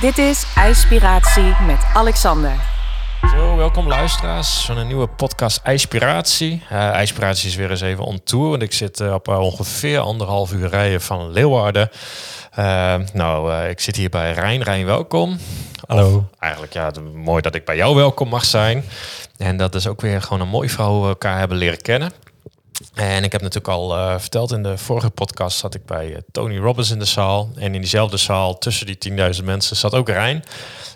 Dit is IJspiratie met Alexander. Zo, welkom luisteraars van een nieuwe podcast IJspiratie. Uh, IJspiratie is weer eens even on tour, want ik zit uh, op uh, ongeveer anderhalf uur rijden van Leeuwarden. nou, ik zit hier bij Rijn. Rijn, welkom. Hallo. Of, eigenlijk, ja, mooi dat ik bij jou welkom mag zijn. En dat is ook weer gewoon een mooie vrouw we elkaar hebben leren kennen. En ik heb natuurlijk al uh, verteld in de vorige podcast zat ik bij uh, Tony Robbins in de zaal. En in diezelfde zaal tussen die 10.000 mensen zat ook Rijn.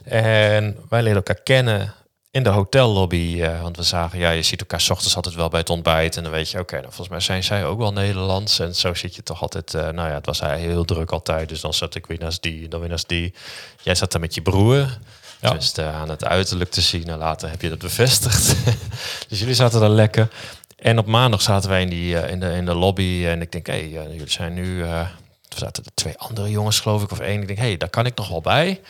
En wij leerden elkaar kennen in de hotellobby. Uh, want we zagen, ja, je ziet elkaar s ochtends altijd wel bij het ontbijt. En dan weet je, oké, okay, nou, volgens mij zijn zij ook wel Nederlands. En zo zit je toch altijd, nou ja, het was hij heel druk altijd. Dus dan zat ik weer naast die, dan weer naast die. Jij zat daar met je broer. Ja. Dus aan het uiterlijk te zien. En later heb je dat bevestigd. dus jullie zaten daar lekker. En op maandag zaten wij in, die, uh, in, de, in de lobby en ik denk, hé, hey, uh, jullie zijn nu... Uh, er zaten er twee andere jongens, geloof ik, of één. Ik denk, hé, hey, daar kan ik nog wel bij.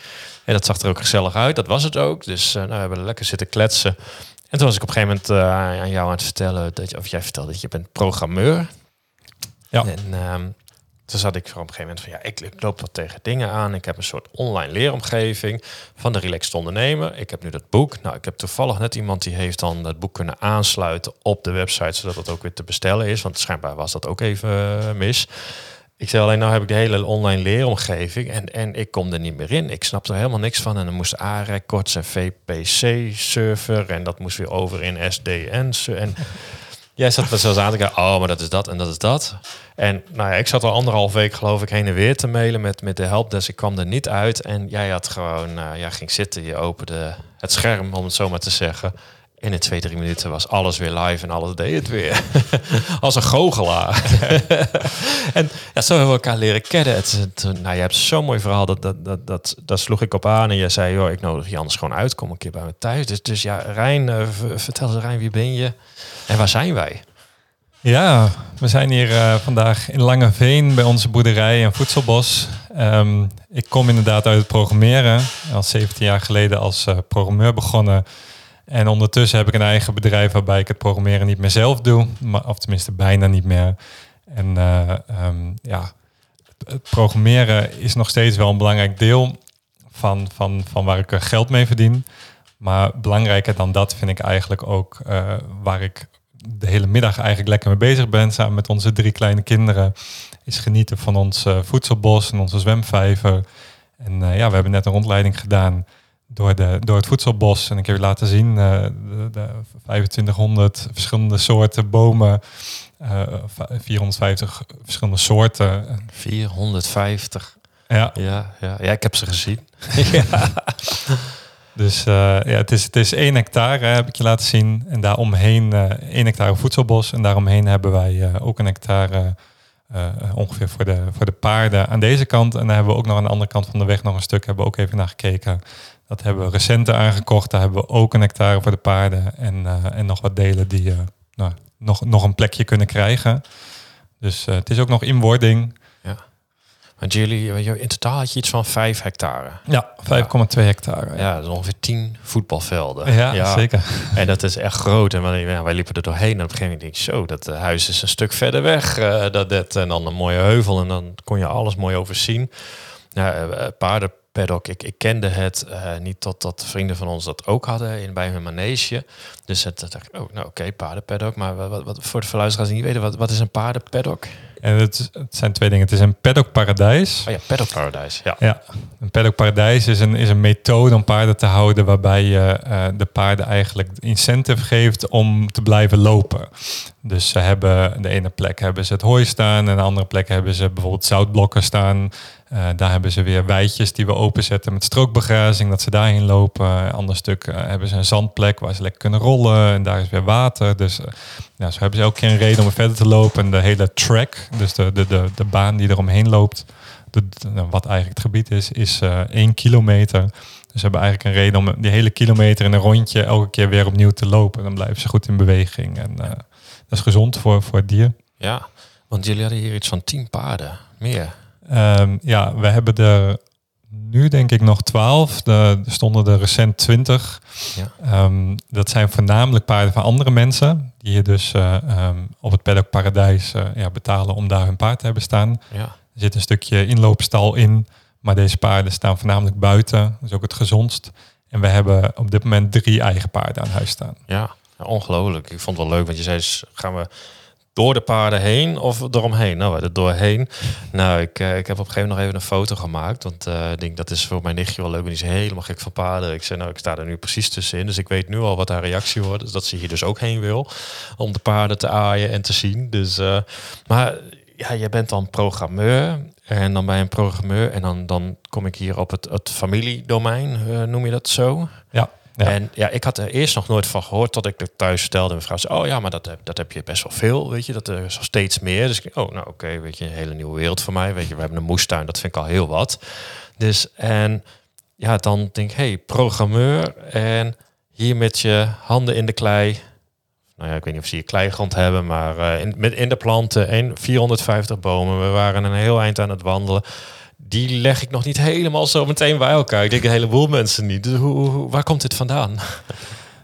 En dat zag er ook gezellig uit, dat was het ook. Dus nou, we hebben lekker zitten kletsen. En toen was ik op een gegeven moment aan jou aan het vertellen, dat je, of jij vertelde dat je bent programmeur. Ja. En um, toen zat ik op een gegeven moment van ja, ik, loop wat tegen dingen aan. Ik heb een soort online leeromgeving van de relaxed ondernemer. Ik heb nu dat boek. Nou, ik heb toevallig net iemand die heeft dan dat boek kunnen aansluiten op de website, zodat het ook weer te bestellen is. Want schijnbaar was dat ook even mis. Ik zei alleen, nou heb ik de hele online leeromgeving en, en ik kom er niet meer in. Ik snap er helemaal niks van. En dan moest A-records en VPC-server en dat moest weer over in SDN. En Jij zat er zelfs aan te kijken, oh, maar dat is dat en dat is dat. En nou ja, ik zat al anderhalf week geloof ik heen en weer te mailen met, met de helpdesk. Ik kwam er niet uit en jij had gewoon, uh, ging zitten, je opende het scherm, om het zo maar te zeggen. In de twee, drie minuten was alles weer live en alles deed het weer. Als een goochelaar. en ja, zo hebben we elkaar leren kennen. Het, het, nou, je hebt zo'n mooi verhaal, dat, dat, dat, dat, sloeg ik op aan. En je zei, joh, ik nodig je anders gewoon uit. Kom een keer bij me thuis. Dus, dus ja, Rijn, uh, vertel eens Rijn, wie ben je? En waar zijn wij? Ja, we zijn hier uh, vandaag in Langeveen bij onze boerderij en voedselbos. Um, ik kom inderdaad uit het programmeren. Al 17 jaar geleden als uh, programmeur begonnen. En ondertussen heb ik een eigen bedrijf waarbij ik het programmeren niet meer zelf doe. Maar, of tenminste bijna niet meer. En uh, um, ja, het programmeren is nog steeds wel een belangrijk deel van, van, van waar ik geld mee verdien. Maar belangrijker dan dat vind ik eigenlijk ook uh, waar ik de hele middag eigenlijk lekker mee bezig ben, samen met onze drie kleine kinderen, is genieten van ons uh, voedselbos en onze zwemvijver. En ja, we hebben net een rondleiding gedaan door, de, door het voedselbos. En ik heb je laten zien uh, de, de 2500 verschillende soorten bomen. 450 verschillende soorten. 450. Ja. Ja, ja. ja, ik heb ze gezien. ja. Dus uh, ja, het is, het is 1 hectare, heb ik je laten zien. En daaromheen 1 hectare voedselbos. En daaromheen hebben wij ook een hectare ongeveer voor de, voor de paarden aan deze kant. En dan hebben we ook nog aan de andere kant van de weg nog een stuk, hebben we ook even naar gekeken. Dat hebben we recenter aangekocht. Daar hebben we ook een hectare voor de paarden. En, en nog wat delen die nou, nog, nog een plekje kunnen krijgen. Dus het is ook nog in wording. Want jullie, in totaal had je iets van 5 hectare. Ja, 5,2 hectare. Ja, dat is ongeveer 10 voetbalvelden. Ja, ja, zeker. En dat is echt groot. En wij, ja, wij liepen er doorheen en op een gegeven moment denk ik, zo, dat huis is een stuk verder weg. Uh, dat, dat, en dan een mooie heuvel en dan kon je alles mooi overzien. Ja, uh, paardenpaddock, ik, ik kende het uh, niet tot dat vrienden van ons dat ook hadden in, bij hun manege. Dus het, dacht ik, oh, nou oké, okay, paardenpaddock. Maar wat, wat, voor de verluisteraars die niet weten, wat, wat is een paardenpaddock? En het, het, zijn twee dingen. Het is een paddock paradijs. Oh ja, paddock paradijs. Ja. ja. Een paddock paradijs is een, is een methode om paarden te houden waarbij je uh, de paarden eigenlijk incentive geeft om te blijven lopen. Dus ze hebben de ene plek hebben ze het hooi staan en de andere plek hebben ze bijvoorbeeld zoutblokken staan. Uh, daar hebben ze weer weidjes die we openzetten met strookbegrazing, dat ze daarheen lopen. Een ander stuk uh, hebben ze een zandplek waar ze lekker kunnen rollen en daar is weer water. Dus ja, zo hebben ze elke keer een reden om verder te lopen. En de hele track, dus de, de, de, de baan die eromheen loopt, de, de, wat eigenlijk het gebied is, is één kilometer. Dus ze hebben eigenlijk een reden om die hele kilometer in een rondje elke keer weer opnieuw te lopen. Dan blijven ze goed in beweging en dat is gezond voor, voor het dier. Ja, want jullie hadden hier iets van tien paarden, meer. Um, ja, we hebben er nu denk ik nog twaalf. Er stonden er recent twintig. Ja. Um, dat zijn voornamelijk paarden van andere mensen. Die je dus uh, um, op het paddock paradijs uh, ja, betalen om daar hun paard te hebben staan. Ja. Er zit een stukje inloopstal in. Maar deze paarden staan voornamelijk buiten. Dat is ook het gezondst. En we hebben op dit moment drie eigen paarden aan huis staan. Ja, ongelooflijk. Ik vond het wel leuk, want je zei, s- gaan we door de paarden heen of eromheen? Nou, er doorheen. Nou, ik, eh, ik heb op een gegeven moment nog even een foto gemaakt. Want eh, ik denk, dat is voor mijn nichtje wel leuk. Want die is helemaal gek van paarden. Ik zei, nou, ik sta er nu precies tussenin. Dus ik weet nu al wat haar reactie wordt. Dus dat ze hier dus ook heen wil. Om de paarden te aaien en te zien. Dus, eh, maar ja, jij bent dan programmeur. En dan je een programmeur. En dan, dan kom ik hier op het, het familiedomein, noem je dat zo? Ja, En ja, ik had er eerst nog nooit van gehoord tot ik het thuis vertelde. En mijn vrouw zei, oh ja, maar dat, dat heb je best wel veel, weet je. Dat er al steeds meer. Dus ik, oh, nou oké, weet je, een hele nieuwe wereld voor mij. Weet je, we hebben een moestuin, dat vind ik al heel wat. Dus, en ja, dan denk ik, hey, programmeur. En hier met je handen in de klei. Nou ja, ik weet niet of ze hier kleigrond hebben, maar eh, in, met, in de planten. En 450 bomen. We waren een heel eind aan het wandelen. Die leg ik nog niet helemaal zo meteen bij elkaar. Ik denk een heleboel mensen niet. Dus hoe, waar komt dit vandaan?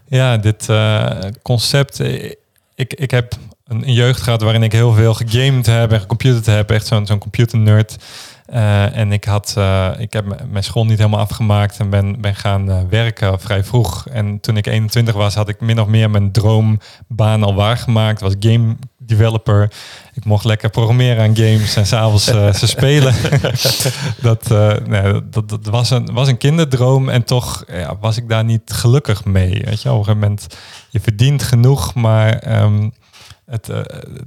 Ja, dit eh, concept. eh, Ik, ik heb een, jeugd gehad waarin ik heel veel gegamed heb en gecomputerd heb. Echt zo'n zo'n computernerd. Eh, en ik, had, ik heb mijn school niet helemaal afgemaakt en ben, ben gaan werken vrij vroeg. En toen ik 21 was, had ik min of meer mijn droombaan al waargemaakt. Was game developer. Ik mocht lekker programmeren aan games en s'avonds eh ze spelen. dat, eh, nee, dat, dat was, een, was een kinderdroom en toch ja, was ik daar niet gelukkig mee. Weet je, op een gegeven moment, je verdient genoeg, maar ehm, het, eh,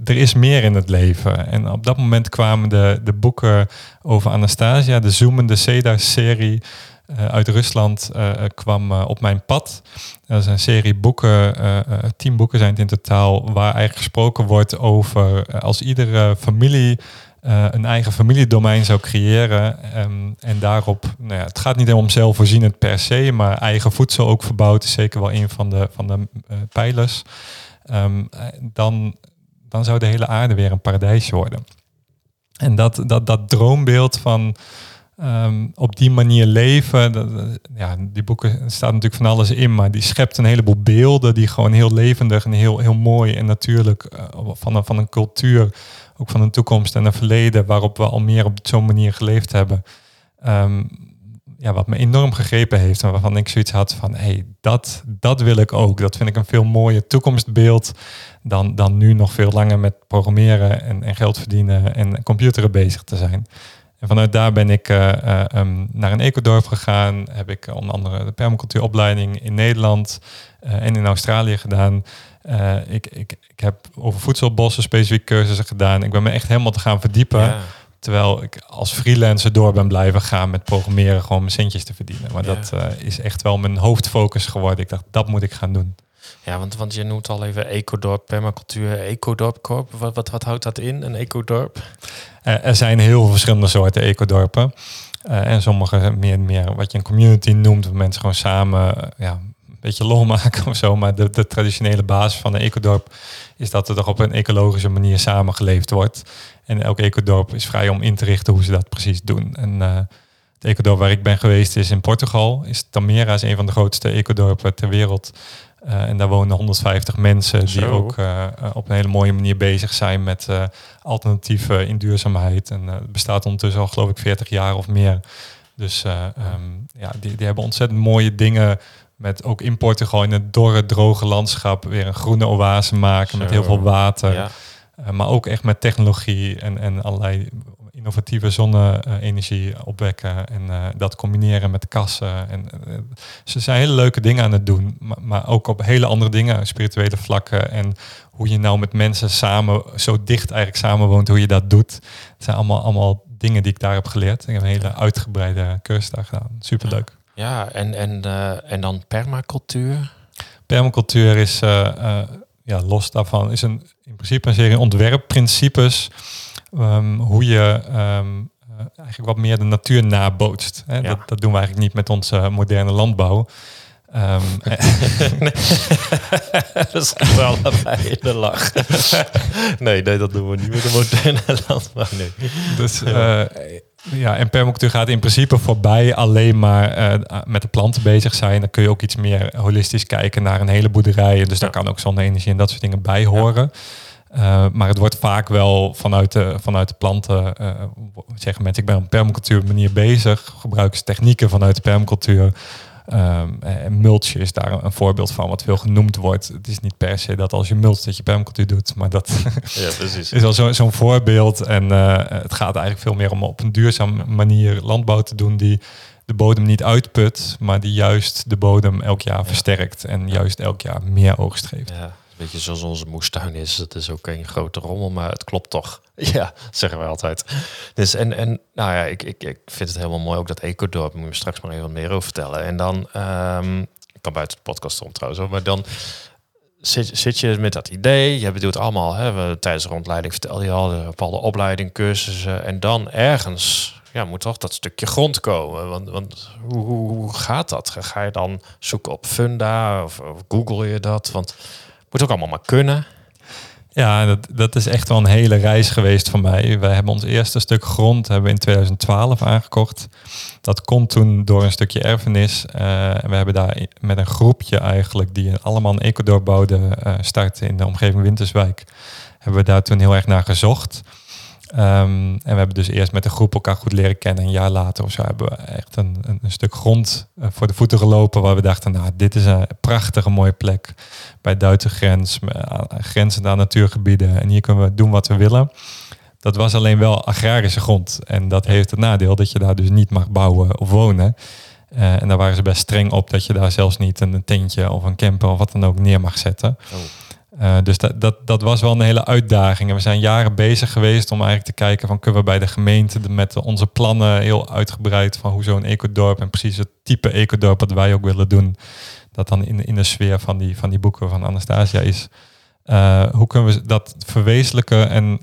er is meer in het leven. En op dat moment kwamen de, de boeken over Anastasia, de zoemende Seda-serie eh, uit Rusland, eh, eh, kwam eh, op mijn pad. Dat is een serie boeken, eh, eh, tien boeken zijn het in totaal, waar eigenlijk gesproken wordt over eh, als iedere familie eh, een eigen familiedomein zou creëren. ehm, en daarop, nou ja, het gaat niet om zelfvoorzienend per se, maar eigen voedsel ook verbouwd is zeker wel een van de, van de eh, pijlers. Ehm, eh, dan, dan zou de hele aarde weer een paradijsje worden. En dat, dat, dat droombeeld van ehm, op die manier leven, ja, die boeken staat natuurlijk van alles in, maar die schept een heleboel beelden die gewoon heel levendig en heel, heel mooi en natuurlijk eh, van, een, van een cultuur, ook van een toekomst en een verleden waarop we al meer op zo'n manier geleefd hebben. Ehm, ja, wat me enorm gegrepen heeft en waarvan ik zoiets had van, hé, hey, dat, dat wil ik ook. Dat vind ik een veel mooier toekomstbeeld dan, dan nu nog veel langer met programmeren en, en geld verdienen en computeren bezig te zijn. En vanuit daar ben ik eh, eh, ehm, naar een ecodorp gegaan. Heb ik onder andere de permacultuuropleiding in Nederland eh, en in Australië gedaan. Eh, ik, ik, ik heb over voedselbossen specifiek cursussen gedaan. Ik ben me echt helemaal te gaan verdiepen. Ja. Terwijl ik als freelancer door ben blijven gaan met programmeren, gewoon mijn centjes te verdienen. Maar Ja. dat eh, is echt wel mijn hoofdfocus geworden. Ik dacht, dat moet ik gaan doen. Ja, want, je noemt al even ecodorp, permacultuur, ecodorp corp. Wat, wat, houdt dat in, een ecodorp? Eh, er zijn heel veel verschillende soorten ecodorpen. Eh, en sommige meer, meer wat je een community noemt, waar mensen gewoon samen eh, ja, een beetje lol maken of zo. Maar de, de traditionele basis van een ecodorp is dat er toch op een ecologische manier samengeleefd wordt. En elk ecodorp is vrij om in te richten hoe ze dat precies doen. En eh, het ecodorp waar ik ben geweest is in Portugal. Is Tamera is een van de grootste ecodorpen ter wereld. Eh, en daar wonen 150 mensen die Zo. ook eh, eh, op een hele mooie manier bezig zijn met eh, alternatieven in duurzaamheid. En het bestaat ondertussen al geloof ik 40 jaar of meer. Dus eh, ehm, ja, die, die hebben ontzettend mooie dingen met ook in Portugal in het dorre, droge landschap weer een groene oase maken met heel veel water. Ja. Uh, maar ook echt met technologie en, en allerlei innovatieve zonne-energie opwekken. En uh, dat combineren met kassen. En, uh, ze zijn hele leuke dingen aan het doen. Maar, maar, ook op hele andere dingen, spirituele vlakken. En hoe je nou met mensen samen, zo dicht eigenlijk samenwoont, hoe je dat doet. Het zijn allemaal, allemaal dingen die ik daar heb geleerd. Ik heb een hele uitgebreide cursus daar gedaan. Superleuk. Ja, en, en, uh, en dan permacultuur? Permacultuur is, ja, los daarvan, is een, in principe een serie ontwerpprincipes. Um, hoe je um, uh, eigenlijk wat meer de natuur nabootst. Hè? Ja. Dat, dat, doen we eigenlijk niet met onze moderne landbouw. Um, dat is wel in de lach. nee, nee, dat doen we niet met de moderne landbouw. Nee. Dus uh, ja, en permacultuur gaat in principe voorbij alleen maar uh, met de planten bezig zijn. Dan kun je ook iets meer holistisch kijken naar een hele boerderij. Dus daar kan ook zonne-energie en dat soort dingen bij horen. Uh, maar het wordt vaak wel vanuit de, vanuit de planten, uh, zeggen mensen, ik ben op permacultuur manier bezig, gebruiken ze technieken vanuit de permacultuur. Um, en mulch is daar een voorbeeld van wat veel genoemd wordt. Het is niet per se dat als je mulch dat je permacultuur doet, maar dat ja, precies. is wel zo'n zo voorbeeld. En uh, het gaat eigenlijk veel meer om op een duurzame manier landbouw te doen die de bodem niet uitput, maar die juist de bodem elk jaar versterkt en juist elk jaar meer oogst geeft. Ja beetje zoals onze moestuin is. Het is ook een grote rommel, maar het klopt toch. Ja, zeggen we altijd. Dus en, en nou ja, ik, ik, ik vind het helemaal mooi ook dat ecodorp. Moet je straks maar even meer over vertellen. En dan, ik kan buiten de podcast om trouwens, maar dan zit, zit je met dat idee. Je bedoelt allemaal, hè, we, tijdens de rondleiding vertelde je al, de bepaalde opleiding, cursussen. En dan ergens ja, moet toch dat stukje grond komen. Want, want hoe, hoe, gaat dat? Ga je dan zoeken op Funda of, of Google je dat? Want moet ook allemaal maar kunnen. Ja, dat, dat is echt wel een hele reis geweest voor mij. Wij hebben ons eerste stuk grond hebben in 2012 aangekocht. Dat komt toen door een stukje erfenis. En we hebben daar met een groepje eigenlijk die allemaal een ecodorp bouwde uh, starten in de omgeving Winterswijk. Hebben we daar toen heel erg naar gezocht. Ehm, en we hebben dus eerst met de groep elkaar goed leren kennen. Een jaar later of zo hebben we echt een, een, stuk grond eh, voor de voeten gelopen. Waar we dachten, nou, dit is een prachtige mooie plek bij Duitse grens. Grenzen aan natuurgebieden. En hier kunnen we doen wat we willen. Dat was alleen wel agrarische grond. En dat heeft het nadeel dat je daar dus niet mag bouwen of wonen. Uh, en daar waren ze best streng op dat je daar zelfs niet een tentje of een camper of wat dan ook neer mag zetten. Oh. Uh, dus dat, dat, dat was wel een hele uitdaging. En we zijn jaren bezig geweest om eigenlijk te kijken van kunnen we bij de gemeente met onze plannen heel uitgebreid van hoe zo'n ecodorp en precies het type ecodorp wat wij ook willen doen, dat dan in, in de sfeer van die, van die boeken van Anastasia is. Uh, hoe kunnen we dat verwezenlijken? En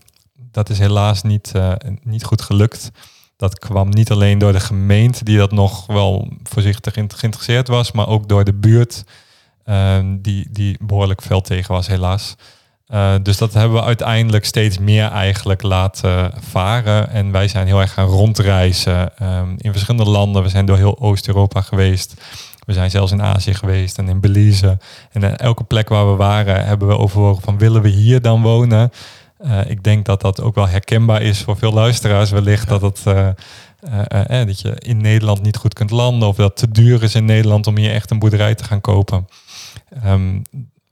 dat is helaas niet, uh, niet goed gelukt. Dat kwam niet alleen door de gemeente, die dat nog wel voorzichtig geïnteresseerd was, maar ook door de buurt Ehm, die, die behoorlijk veel tegen was, helaas. Uh, dus dat hebben we uiteindelijk steeds meer eigenlijk laten varen. En wij zijn heel erg gaan rondreizen um, in verschillende landen. We zijn door heel Oost-Europa geweest. We zijn zelfs in Azië geweest en in Belize. En in elke plek waar we waren hebben we overwogen van willen we hier dan wonen? Uh, ik denk dat dat ook wel herkenbaar is voor veel luisteraars wellicht. Dat het uh, uh, dat je in Nederland niet goed kunt landen of dat het te duur is in Nederland om hier echt een boerderij te gaan kopen. Um,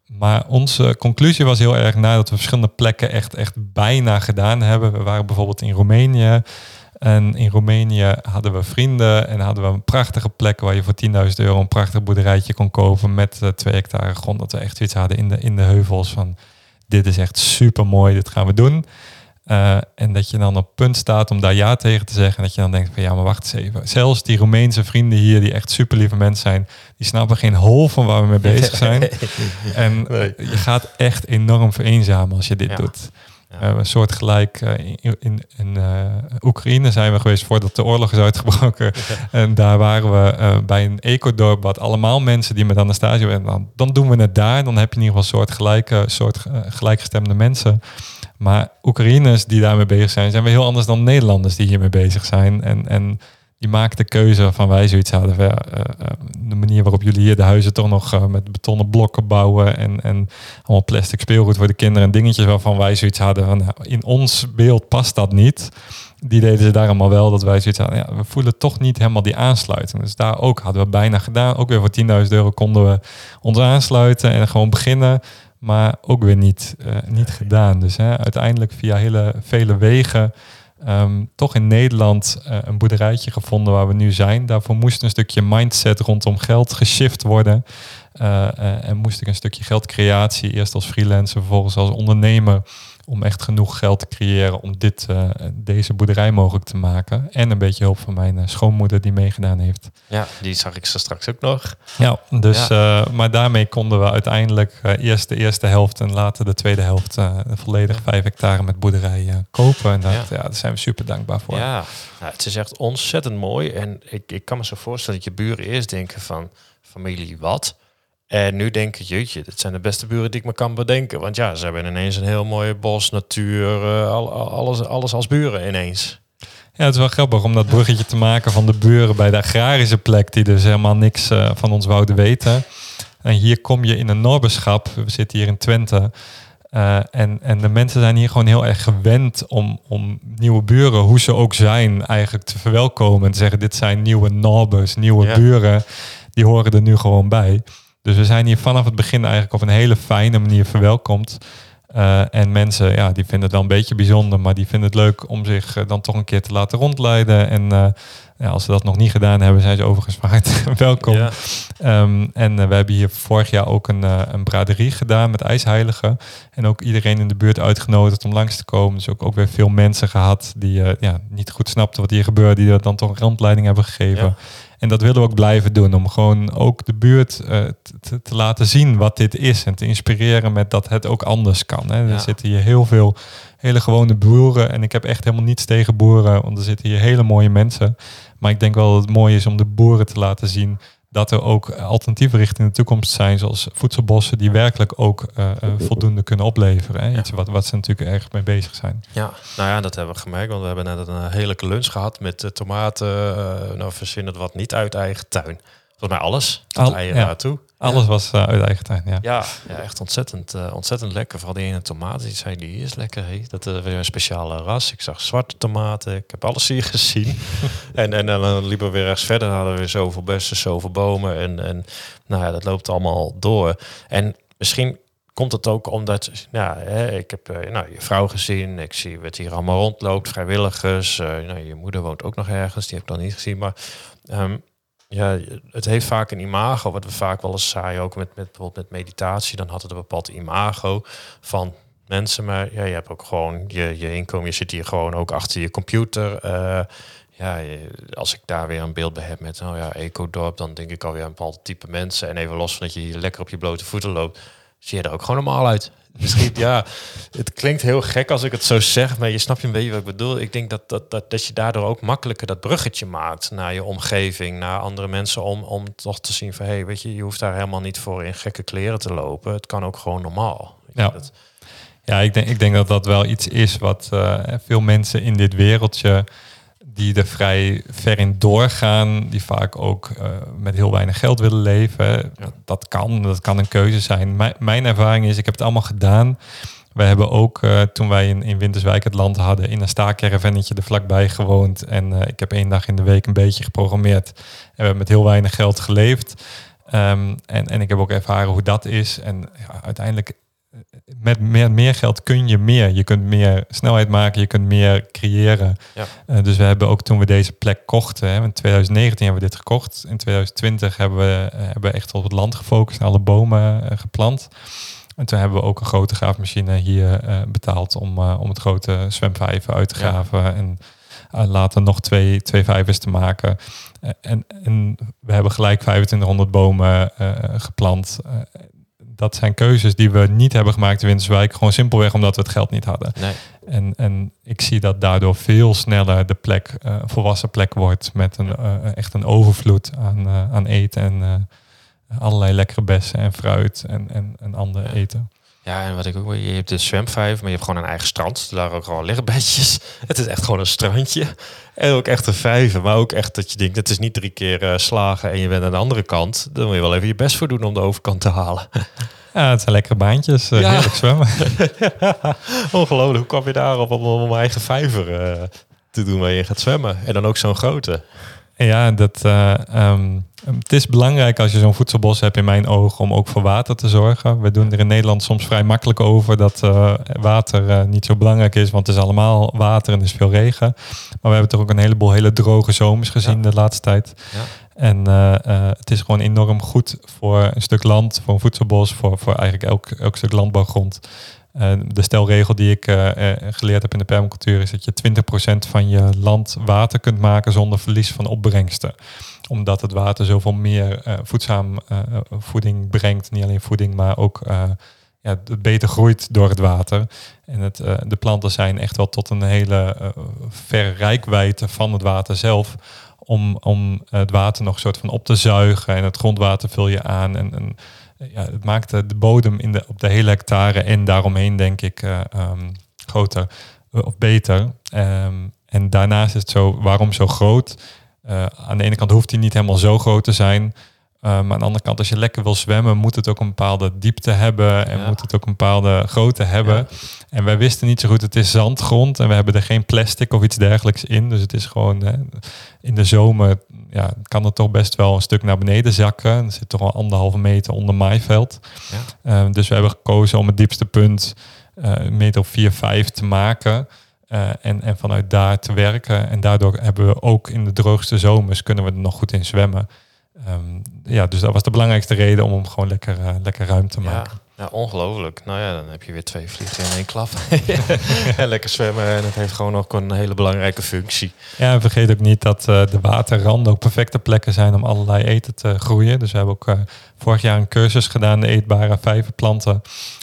maar onze conclusie was heel erg nadat we verschillende plekken echt, echt bijna gedaan hebben. We waren bijvoorbeeld in Roemenië. En in Roemenië hadden we vrienden en hadden we een prachtige plek waar je voor 10.000 euro een prachtig boerderijtje kon kopen met uh, twee hectare grond. Dat we echt iets hadden in de, in de heuvels van dit is echt super mooi, dit gaan we doen. Uh, en dat je dan op punt staat om daar ja tegen te zeggen. En dat je dan denkt van ja, maar wacht eens even. Zelfs die Roemeense vrienden hier, die echt super lieve mensen zijn, die snappen geen hol van waar we mee bezig zijn. en je gaat echt enorm vereenzamen als je dit doet. Ja. Uh, een soort gelijk uh, in, in, in Oekraïne zijn we geweest voordat de oorlog is uitgebroken. En daar waren we bij een ecodorp wat allemaal mensen die met Anastasia werden. Dan, dan doen we het daar. Dan heb je in ieder geval een soort, gelijke, soort gelijkgestemde mensen. Maar Oekraïners die daarmee bezig zijn, zijn weer heel anders dan Nederlanders die hiermee bezig zijn. En, en die maken de keuze van wij zoiets hadden. Ja, uh, de manier waarop jullie hier de huizen toch nog uh, met betonnen blokken bouwen. En, en allemaal plastic speelgoed voor de kinderen en dingetjes waarvan wij zoiets hadden. Van, nou, in ons beeld past dat niet. Die deden ze daar allemaal wel. Dat wij zoiets hadden. Ja, we voelen toch niet helemaal die aansluiting. Dus daar ook hadden we bijna gedaan. Ook weer voor 10.000 euro konden we ons aansluiten en gewoon beginnen maar ook weer niet, uh, niet gedaan. Dus hè, uiteindelijk via hele vele wegen um, toch in Nederland uh, een boerderijtje gevonden waar we nu zijn. Daarvoor moest een stukje mindset rondom geld geshift worden. Uh, en moest ik een stukje geldcreatie, eerst als freelancer, vervolgens als ondernemer om echt genoeg geld te creëren om dit, uh, deze boerderij mogelijk te maken. En een beetje hulp van mijn uh, schoonmoeder die meegedaan heeft. Ja, die zag ik ze straks ook nog. Ja, dus, ja. Uh, maar daarmee konden we uiteindelijk eerst de eerste helft en later de tweede helft volledig vijf hectare met boerderij kopen. En dat, ja. ja. daar zijn we super dankbaar voor. Ja, nou, het is echt ontzettend mooi. En ik, ik kan me zo voorstellen dat je buren eerst denken van familie wat? En nu denk ik, jeetje, dit zijn de beste buren die ik me kan bedenken. Want ja, ze hebben ineens een heel mooie bos, natuur, uh, alles, alles als buren ineens. Ja, het is wel grappig om dat bruggetje te maken van de buren bij de agrarische plek, die dus helemaal niks uh, van ons wouden weten. En hier kom je in een norberschap, we zitten hier in Twente, Eh, en, en de mensen zijn hier gewoon heel erg gewend om, om nieuwe buren, hoe ze ook zijn, eigenlijk te verwelkomen. En te zeggen, dit zijn nieuwe neighbors, nieuwe Ja. buren. Die horen er nu gewoon bij. Dus we zijn hier vanaf het begin eigenlijk op een hele fijne manier verwelkomd. Eh, en mensen, ja, die vinden het wel een beetje bijzonder, maar die vinden het leuk om zich eh, dan toch een keer te laten rondleiden. En eh, ja, als ze dat nog niet gedaan hebben, zijn ze overigens van welkom. Ja. Ehm, en we hebben hier vorig jaar ook een, een braderie gedaan met ijsheiligen. En ook iedereen in de buurt uitgenodigd om langs te komen. Dus ook, ook weer veel mensen gehad die ja, niet goed snapten wat hier gebeurde. Die er dan toch een rondleiding hebben gegeven. Ja. En dat willen we ook blijven doen. Om gewoon ook de buurt eh, te- te, te laten zien wat dit is. En te inspireren met dat het ook anders kan. Hè. Ja. Er zitten hier heel veel hele gewone boeren. En ik heb echt helemaal niets tegen boeren. Want er zitten hier hele mooie mensen. Maar ik denk wel dat het mooi is om de boeren te laten zien dat er ook alternatieven richting de toekomst zijn, zoals voedselbossen, die werkelijk ook eh, eh, voldoende kunnen opleveren. Hè? Ja. Iets wat, wat ze natuurlijk erg mee bezig zijn. Ja, nou ja, dat hebben we gemerkt. Want we hebben net een heerlijke lunch gehad met eh, tomaten. eh nou, verzin het wat niet uit eigen tuin. Volgens mij alles. Tot Al- eieren ja. naartoe. Alles was eh, uit eigen tuin, ja. Ja, ja echt ontzettend, eh, ontzettend lekker. Vooral die ene tomaat, die zei, die is lekker. Hé. Dat is weer een speciale ras. Ik zag zwarte tomaten. Ik heb alles hier gezien. en, en, dan liepen we weer rechts verder. Hadden we weer zoveel bessen, zoveel bomen. En, en nou ja, dat loopt allemaal door. En misschien komt het ook omdat, ja, hè, ik heb eh, nou, je vrouw gezien. Ik zie wat hier allemaal rondloopt. Vrijwilligers. eh, nou, je moeder woont ook nog ergens. Die heb ik dan niet gezien. Maar ehm, ja, het heeft vaak een imago, wat we vaak wel eens zaaien, ook met, met bijvoorbeeld met meditatie, dan had het een bepaald imago van mensen, maar ja, je hebt ook gewoon je, je inkomen, je zit hier gewoon ook achter je computer. Eh, ja, als ik daar weer een beeld bij heb met, nou ja, ecodorp, dan denk ik alweer een bepaald type mensen. En even los van dat je hier lekker op je blote voeten loopt, zie je er ook gewoon normaal uit. Misschien, ja, het klinkt heel gek als ik het zo zeg, maar je snapt je een beetje wat ik bedoel. Ik denk dat, dat, dat, dat je daardoor ook makkelijker dat bruggetje maakt naar je omgeving, naar andere mensen, om, om toch te zien van, hé, hey, weet je, je hoeft daar helemaal niet voor in gekke kleren te lopen. Het kan ook gewoon normaal. Ja. dat- Ja, ik denk, ik denk dat dat wel iets is wat eh, veel mensen in dit wereldje die er vrij ver in doorgaan, die vaak ook eh, met heel weinig geld willen leven. hè. Dat, kan, dat kan een keuze zijn. Mijn, mijn ervaring is, ik heb het allemaal gedaan. We hebben ook, eh, toen wij in, in Winterswijk het land hadden, in een staakervennetje er vlakbij gewoond. En eh, ik heb één dag in de week een beetje geprogrammeerd. En we hebben met heel weinig geld geleefd. Ehm, en, en ik heb ook ervaren hoe dat is. En ja, uiteindelijk met meer, meer geld kun je meer. Je kunt meer snelheid maken, je kunt meer creëren. Ja. Eh, dus we hebben ook toen we deze plek kochten, hè, in 2019 hebben we dit gekocht. In 2020 hebben we, eh, hebben we echt op het land gefocust en alle bomen eh, geplant. En toen hebben we ook een grote graafmachine hier betaald om, om het grote zwemvijver uit te Ja. graven. En later nog twee, twee vijvers te maken. En, en we hebben gelijk 2500 bomen geplant. Dat zijn keuzes die we niet hebben gemaakt in Winterswijk. Gewoon simpelweg omdat we het geld niet hadden. Nee. En, en ik zie dat daardoor veel sneller de plek een volwassen plek wordt. Met een, eh, echt een overvloed aan, eh, aan eten en allerlei lekkere bessen en fruit en, en, en ander eten. Ja, en wat ik ook, je hebt de zwemvijver, maar je hebt gewoon een eigen strand. Daar ook gewoon liggenbedjes. Het is echt gewoon een strandje. En ook echt een vijver, maar ook echt dat je denkt, het is niet drie keer eh, slagen en je bent aan de andere kant. Dan moet je wel even je best voor doen om de overkant te halen. Ja, het zijn lekkere baantjes. eh, Ja. Heerlijk zwemmen. Ongelooflijk, hoe kwam je daarop om, om een eigen vijver eh, te doen waar je gaat zwemmen? En dan ook zo'n grote. Ja, dat, eh, ehm, het is belangrijk als je zo'n voedselbos hebt in mijn ogen om ook voor water te zorgen. We doen er in Nederland soms vrij makkelijk over dat eh, water eh, niet zo belangrijk is, want het is allemaal water en er is veel regen. Maar we hebben toch ook een heleboel hele droge zomers gezien Ja. de laatste tijd. Ja. En het is gewoon enorm goed voor een stuk land, voor een voedselbos, voor, voor eigenlijk elk, elk stuk landbouwgrond. Eh, de stelregel die ik eh, eh, geleerd heb in de permacultuur is dat je 20% van je land water kunt maken zonder verlies van opbrengsten. Omdat het water zoveel meer voedzaam voeding brengt. Niet alleen voeding, maar ook ja, het beter groeit door het water. En het, de planten zijn echt wel tot een hele rijkwijde van het water zelf. Om, om het water nog een soort van op te zuigen. En het grondwater vul je aan. En, en ja, het maakt de de bodem in de, op de hele hectare en daaromheen denk ik eh, ehm, groter eh, of beter. Ehm, en daarnaast is het zo, waarom zo groot? Eh, aan de ene kant hoeft hij niet helemaal zo groot te zijn. Maar aan de andere kant, als je lekker wil zwemmen, moet het ook een bepaalde diepte hebben en Ja. moet het ook een bepaalde grootte hebben. Ja. En wij wisten niet zo goed, het is zandgrond en we hebben er geen plastic of iets dergelijks in. Dus het is gewoon eh, in de zomer, ja, kan het toch best wel een stuk naar beneden zakken. Er zit toch wel anderhalve meter onder maaiveld. Ja. Eh, dus we hebben gekozen om het diepste punt eh, een meter of 4, 5 te maken. eh, en, en vanuit daar te werken. En daardoor hebben we ook in de droogste zomers kunnen we er nog goed in zwemmen. Ehm, ja, dus dat was de belangrijkste reden om hem gewoon lekker, eh, lekker ruim te Ja, maken. ja, ongelooflijk. Nou ja, dan heb je weer twee vliegen in één klap. en lekker zwemmen en het heeft gewoon ook een hele belangrijke functie. Ja, en vergeet ook niet dat eh, de waterranden ook perfecte plekken zijn om allerlei eten te groeien. Dus we hebben ook eh, vorig jaar een cursus gedaan, de eetbare vijverplanten.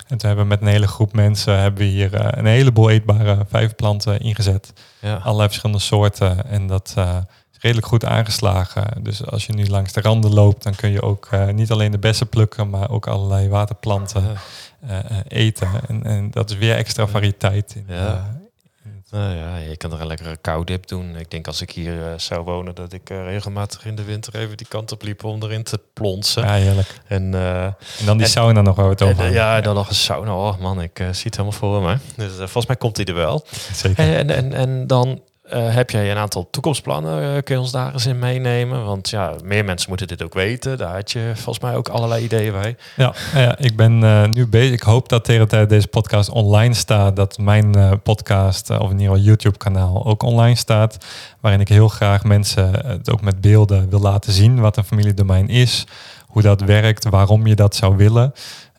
En toen hebben we met een hele groep mensen hebben we hier een heleboel eetbare vijverplanten ingezet. Ja, Allerlei verschillende soorten. En dat redelijk goed aangeslagen. Dus als je nu langs de randen loopt, dan kun je ook eh, niet alleen de bessen plukken, maar ook allerlei waterplanten eh, eh, eten. En, en dat is weer extra variëteit. In, Ja. Nou ja, je kan er een lekkere koudip doen. Ik denk als ik hier zou wonen, dat ik regelmatig in de winter even die kant op liep om erin te plonsen. ja, heerlijk. En, En dan die En- sauna nog waar we het en, over ja, dan nog een sauna. Oh man, ik zie het helemaal voor me. Dus volgens mij komt hij er wel. Zeker. En, en, en dan eh, heb jij een aantal toekomstplannen. eh, kun je ons daar eens in meenemen? Want ja, meer mensen moeten dit ook weten. Daar had je volgens mij ook allerlei ideeën bij. Ja, ja, ik ben eh, nu bezig. Ik hoop dat tegen de tijd deze podcast online staat, dat mijn podcast, of in ieder geval YouTube-kanaal, ook online staat. Waarin ik heel graag mensen het ook met beelden wil laten zien wat een familiedomein is, hoe dat werkt, waarom je dat zou willen.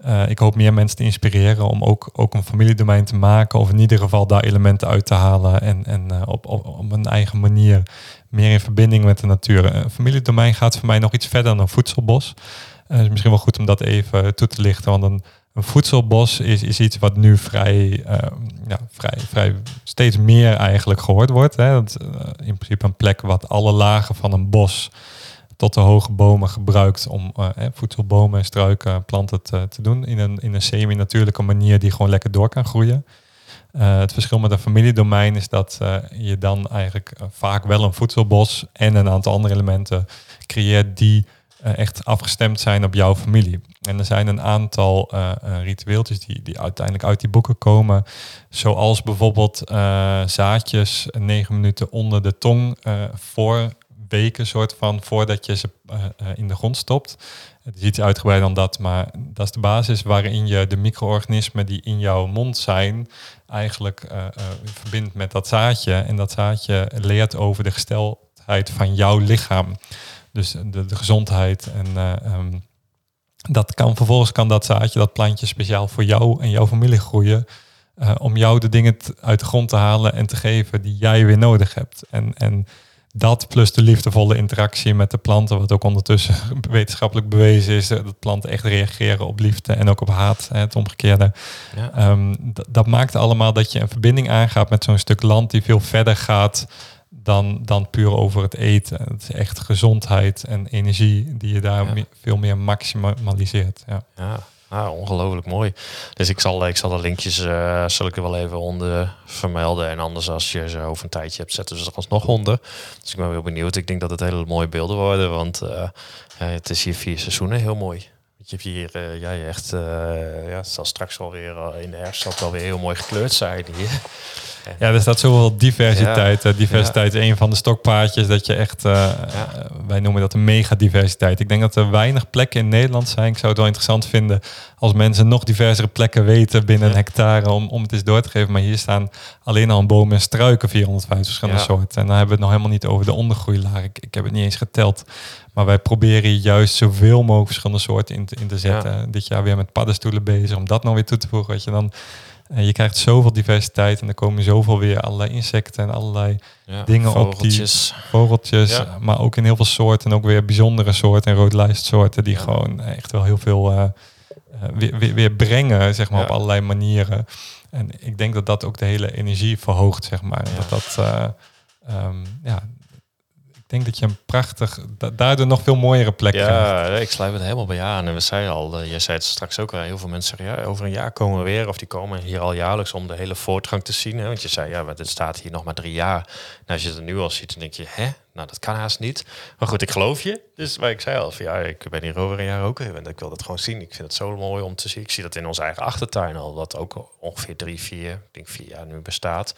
Eh, ik hoop meer mensen te inspireren om ook, ook een familiedomein te maken, of in ieder geval daar elementen uit te halen en, en eh, op, op, op een eigen manier meer in verbinding met de natuur. Een familiedomein gaat voor mij nog iets verder dan een voedselbos. Het is misschien wel goed om dat even toe te lichten. Want een, een voedselbos is, is iets wat nu vrij, eh, ja, vrij, vrij steeds meer eigenlijk gehoord wordt. Hè. Dat, is, eh, in principe een plek wat alle lagen van een bos tot de hoge bomen gebruikt om hè, voedselbomen en struiken, planten te, te doen in een, in een semi-natuurlijke manier die gewoon lekker door kan groeien. Eh, het verschil met een familiedomein is dat eh, je dan eigenlijk vaak wel een voedselbos en een aantal andere elementen creëert die echt afgestemd zijn op jouw familie. En er zijn een aantal eh, ritueeltjes die, die uiteindelijk uit die boeken komen. Zoals bijvoorbeeld zaadjes negen minuten onder de tong voor weken, soort van, voordat je ze eh, eh, in de grond stopt. Het is iets uitgebreider dan dat, maar dat is de basis waarin je de micro-organismen die in jouw mond zijn, eigenlijk eh, verbindt met dat zaadje. En dat zaadje leert over de gesteldheid van jouw lichaam. Dus de, gezondheid. En eh, ehm, dat kan vervolgens kan dat zaadje, dat plantje speciaal voor jou en jouw familie groeien. om jou de dingen uit de grond te halen en te geven die jij weer nodig hebt. En, en dat plus de liefdevolle interactie met de planten, wat ook ondertussen wetenschappelijk bewezen is, dat planten echt reageren op liefde en ook op haat, het omgekeerde. Ja. Ehm, dat maakt allemaal dat je een verbinding aangaat met zo'n stuk land die veel verder gaat dan, dan puur over het eten. Het is echt gezondheid en energie die je daar Ja. me- veel meer maximaliseert. Ja. Ja, ah, ongelooflijk mooi. Dus ik zal, ik zal de linkjes eh, zal ik er wel even onder vermelden. En anders als je ze over een tijdje hebt, zetten ze er alsnog onder. Dus ik ben wel benieuwd. Ik denk dat het hele mooie beelden worden. Want eh, ja, het is hier vier seizoenen heel mooi. Je hebt hier, eh, ja, je echt, eh, ja, het zal straks alweer eh, in de herfst zal het wel weer heel mooi gekleurd zijn hier. Ja, er staat zoveel diversiteit. Eh, diversiteit Ja. is een van de stokpaardjes dat je echt, eh, eh, wij noemen dat een megadiversiteit. Ik denk dat er weinig plekken in Nederland zijn. Ik zou het wel interessant vinden als mensen nog diversere plekken weten binnen een hectare om, om het eens door te geven. Maar hier staan alleen al een boom en struiken 450 verschillende soorten. En dan hebben we het nog helemaal niet over de ondergroeilaag. Ik, ik heb het niet eens geteld. Maar wij proberen juist zoveel mogelijk verschillende soorten in te, in te zetten. Dit jaar weer met paddenstoelen bezig om dat nog weer toe te voegen. Weet je, dan, eh, je krijgt zoveel diversiteit en er komen zoveel weer allerlei insecten en allerlei Ja, Dingen op die- vogeltjes. vogeltjes. Ja. Maar ook in heel veel soorten en ook weer bijzondere soorten en roodlijstsoorten die Ja. gewoon echt wel heel veel eh, eh, weer, weer, weer brengen, zeg maar, op allerlei manieren. En ik denk dat dat ook de hele energie verhoogt, zeg maar. Dat dat, eh, ehm, ja, denk dat je een prachtig, daardoor nog veel mooiere plek ja, krijgt. ik sluit het helemaal bij aan. En we zeiden al, uh, jij zei het straks ook al, heel veel mensen zeggen, ja, over een jaar komen we weer. Of die komen hier al jaarlijks om de hele voortgang te zien. Hè? Want je zei, ja, het staat hier nog maar drie jaar. Nou, als je het nu al ziet, dan denk je, hè? Nou, dat kan haast niet. Maar goed, ik geloof je. Dus waar ik zei al, van, ja, ik ben hier over een jaar ook en ik wil dat gewoon zien. Ik vind het zo mooi om te zien. Ik zie dat in onze eigen achtertuin al, wat ook ongeveer drie, vier, ik denk vier jaar nu bestaat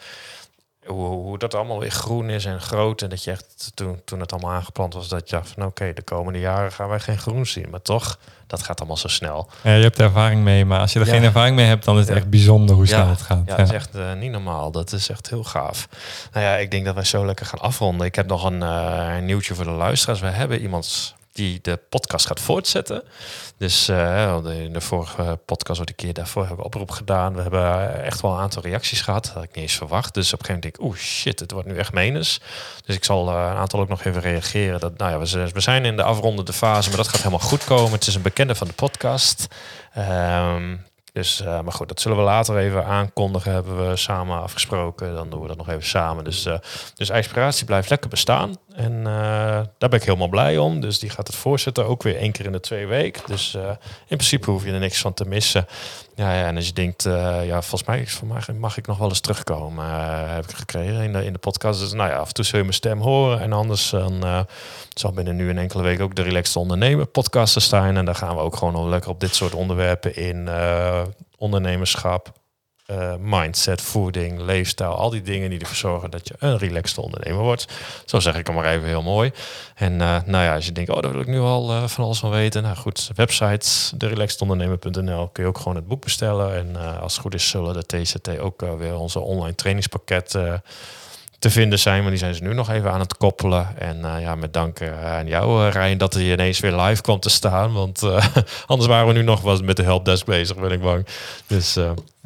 hoe, hoe dat allemaal weer groen is en groot. En dat je echt toen, toen het allemaal aangeplant was, dat je dacht van oké, de komende jaren gaan wij geen groen zien. Maar toch, dat gaat allemaal zo snel. Ja, je hebt er ervaring mee, maar als je er geen ervaring mee hebt, dan is het echt bijzonder hoe snel het gaat. Ja, dat is echt uh, niet normaal. Dat is echt heel gaaf. Nou ja, ik denk dat wij zo lekker gaan afronden. Ik heb nog een, uh, een nieuwtje voor de luisteraars. We hebben iemand die de podcast gaat voortzetten. Dus uh, in de vorige podcast, wat een keer daarvoor, hebben we oproep gedaan. We hebben echt wel een aantal reacties gehad. Dat had ik niet eens verwacht. Dus op een gegeven moment denk ik, oeh shit, het wordt nu echt menens. Dus ik zal uh, een aantal ook nog even reageren. Dat, nou ja, we, zijn in de afrondende fase, maar dat gaat helemaal goed komen. Het is een bekende van de podcast. Um, dus, uh, maar goed, dat zullen we later even aankondigen. Hebben we samen afgesproken. Dan doen we dat nog even samen. Dus, uh, dus blijft lekker bestaan. En uh, daar ben ik helemaal blij om. Dus die gaat het voorzetten. Ook weer één keer in de twee weken. Dus in principe hoef je er niks van te missen. Ja, ja en als je denkt, ja, volgens mij, mij mag ik nog wel eens terugkomen. heb ik gekregen in de, in de podcast. Dus nou ja, af en toe zul je mijn stem horen. En anders dan, zal binnen nu een enkele week ook de Relaxed Ondernemer podcast staan. En daar gaan we ook gewoon lekker op dit soort onderwerpen in ondernemerschap, uh, mindset, voeding, leefstijl, al die dingen die ervoor zorgen dat je een relaxed ondernemer wordt. Zo zeg ik hem maar even heel mooi. En uh, nou ja, als je denkt, oh, daar wil ik nu al uh, van alles van weten. Nou goed, website, derelaxedondernemer.nl kun je ook gewoon het boek bestellen. En als het goed is, zullen de TCT ook weer onze online trainingspakket te vinden zijn. Maar die zijn ze nu nog even aan het koppelen. En ja, met dank aan jou, Rijn, dat hij ineens weer live kwam te staan. Want anders waren we nu nog wel met de helpdesk bezig, ben ik bang. Dus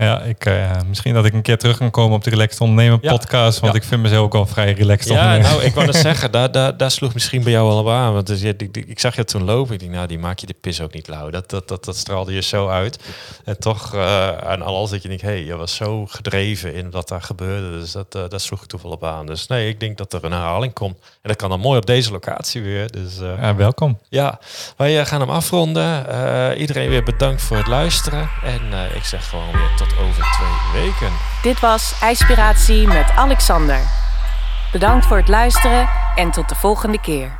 ja, ik, uh, misschien dat ik een keer terug kan komen op de Relaxed Ondernemen podcast. Want ik vind mezelf ook al vrij relaxed Ja, nou, ik wou het zeggen, daar, daar, daar sloeg misschien bij jou wel aan. Want dus, ik, ik, zag je toen lopen. Ik dacht, nou, die maak je de pis ook niet lauw. Dat, dat, dat, dat straalde je zo uit. En toch uh, aan alles dat je denkt, hé, hey, je was zo gedreven in wat daar gebeurde. Dus dat, uh, daar sloeg ik toevallig op aan. Dus nee, ik denk dat er een herhaling komt. En dat kan dan mooi op deze locatie weer. Dus, ja, welkom. Ja, wij gaan hem afronden. iedereen weer bedankt voor het luisteren. En ik zeg gewoon weer over twee weken. Dit was IJspiratie met Alexander. Bedankt voor het luisteren en tot de volgende keer.